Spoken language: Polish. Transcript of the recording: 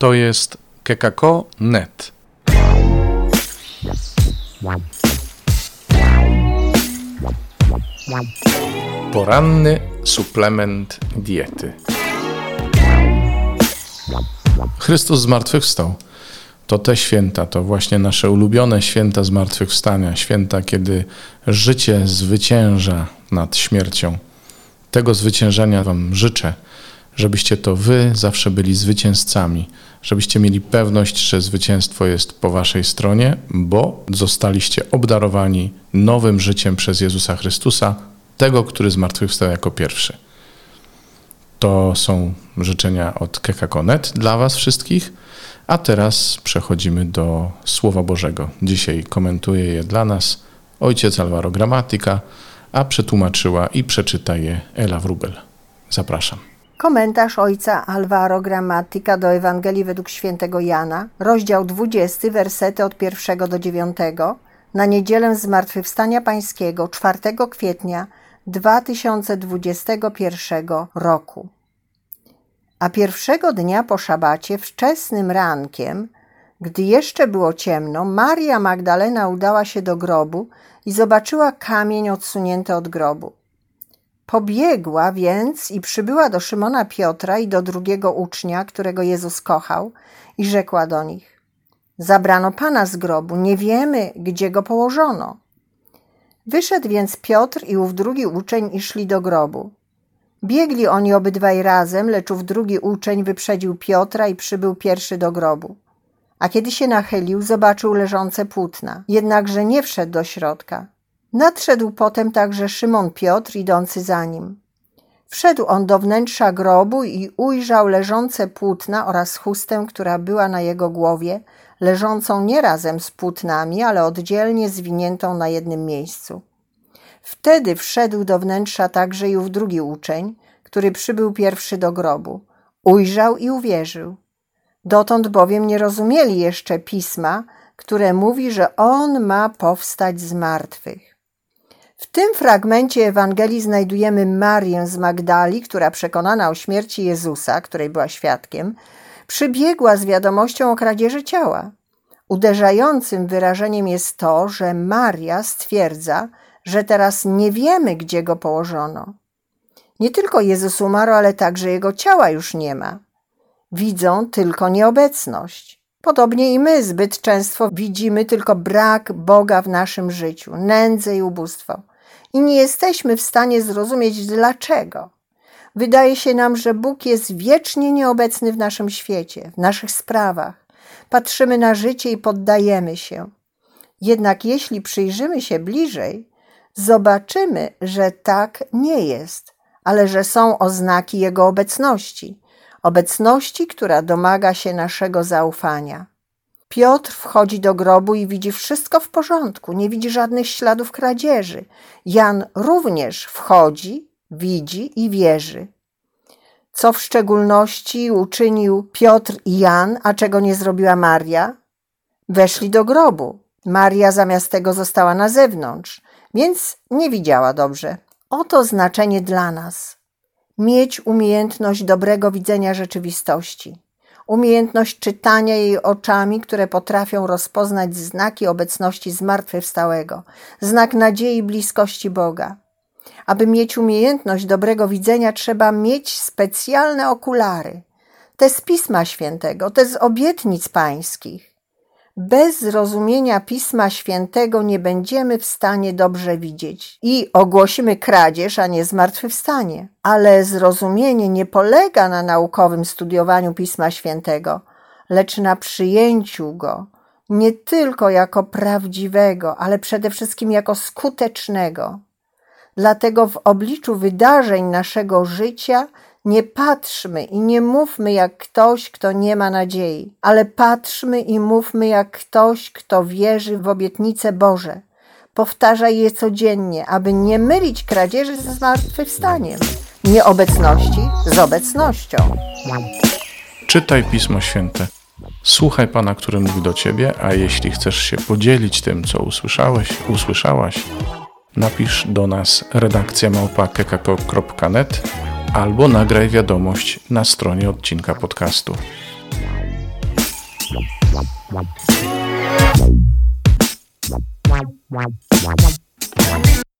To jest kekako.net. Poranny suplement diety. Chrystus zmartwychwstał. To te święta, to właśnie nasze ulubione święta zmartwychwstania, święta, kiedy życie zwycięża nad śmiercią. Tego zwyciężenia Wam życzę, żebyście to Wy zawsze byli zwycięzcami, żebyście mieli pewność, że zwycięstwo jest po Waszej stronie, bo zostaliście obdarowani nowym życiem przez Jezusa Chrystusa, tego, który zmartwychwstał jako pierwszy. To są życzenia od Kekakonet dla Was wszystkich. A teraz przechodzimy do Słowa Bożego. Dzisiaj komentuje je dla nas ojciec Alvaro Gramatyka, a przetłumaczyła i przeczyta je Ela Wrubel. Zapraszam. Komentarz ojca Alvaro Gramatyka do Ewangelii według świętego Jana, rozdział 20, wersety od 1 do 9, na niedzielę Zmartwychwstania Pańskiego 4 kwietnia 2021 roku. A pierwszego dnia po szabacie, wczesnym rankiem, gdy jeszcze było ciemno, Maria Magdalena udała się do grobu i zobaczyła kamień odsunięty od grobu. Pobiegła więc i przybyła do Szymona Piotra i do drugiego ucznia, którego Jezus kochał, i rzekła do nich: Zabrano pana z grobu, nie wiemy, gdzie go położono. Wyszedł więc Piotr i ów drugi uczeń i szli do grobu. Biegli oni obydwaj razem, lecz ów drugi uczeń wyprzedził Piotra i przybył pierwszy do grobu. A kiedy się nachylił, zobaczył leżące płótna, jednakże nie wszedł do środka. Nadszedł potem także Szymon Piotr, idący za nim. Wszedł on do wnętrza grobu i ujrzał leżące płótna oraz chustę, która była na jego głowie, leżącą nie razem z płótnami, ale oddzielnie zwiniętą na jednym miejscu. Wtedy wszedł do wnętrza także i ów drugi uczeń, który przybył pierwszy do grobu. Ujrzał i uwierzył. Dotąd bowiem nie rozumieli jeszcze pisma, które mówi, że on ma powstać z martwych. W tym fragmencie Ewangelii znajdujemy Marię z Magdali, która przekonana o śmierci Jezusa, której była świadkiem, przybiegła z wiadomością o kradzieży ciała. Uderzającym wyrażeniem jest to, że Maria stwierdza, że teraz nie wiemy, gdzie go położono. Nie tylko Jezus umarł, ale także jego ciała już nie ma. Widzą tylko nieobecność. Podobnie i my zbyt często widzimy tylko brak Boga w naszym życiu, nędzę i ubóstwo. I nie jesteśmy w stanie zrozumieć dlaczego. Wydaje się nam, że Bóg jest wiecznie nieobecny w naszym świecie, w naszych sprawach. Patrzymy na życie i poddajemy się. Jednak jeśli przyjrzymy się bliżej, zobaczymy, że tak nie jest, ale że są oznaki Jego obecności, obecności, która domaga się naszego zaufania. Piotr wchodzi do grobu i widzi wszystko w porządku, nie widzi żadnych śladów kradzieży. Jan również wchodzi, widzi i wierzy. Co w szczególności uczynił Piotr i Jan, a czego nie zrobiła Maria? Weszli do grobu. Maria zamiast tego została na zewnątrz więc nie widziała dobrze. Oto znaczenie dla nas. Mieć umiejętność dobrego widzenia rzeczywistości, umiejętność czytania jej oczami, które potrafią rozpoznać znaki obecności zmartwychwstałego, znak nadziei bliskości Boga. Aby mieć umiejętność dobrego widzenia, trzeba mieć specjalne okulary. Te z Pisma Świętego, te z obietnic pańskich. Bez zrozumienia Pisma Świętego nie będziemy w stanie dobrze widzieć i ogłosimy kradzież, a nie zmartwychwstanie. Ale zrozumienie nie polega na naukowym studiowaniu Pisma Świętego, lecz na przyjęciu go nie tylko jako prawdziwego, ale przede wszystkim jako skutecznego. Dlatego w obliczu wydarzeń naszego życia nie patrzmy i nie mówmy jak ktoś, kto nie ma nadziei, ale patrzmy i mówmy jak ktoś, kto wierzy w obietnice Boże. Powtarzaj je codziennie, aby nie mylić kradzieży ze zmartwychwstaniem, nieobecności z obecnością. Czytaj Pismo Święte. Słuchaj Pana, który mówi do Ciebie, a jeśli chcesz się podzielić tym, co usłyszałeś, usłyszałaś, napisz do nas redakcja małpa.kekako.net albo nagraj wiadomość na stronie odcinka podcastu.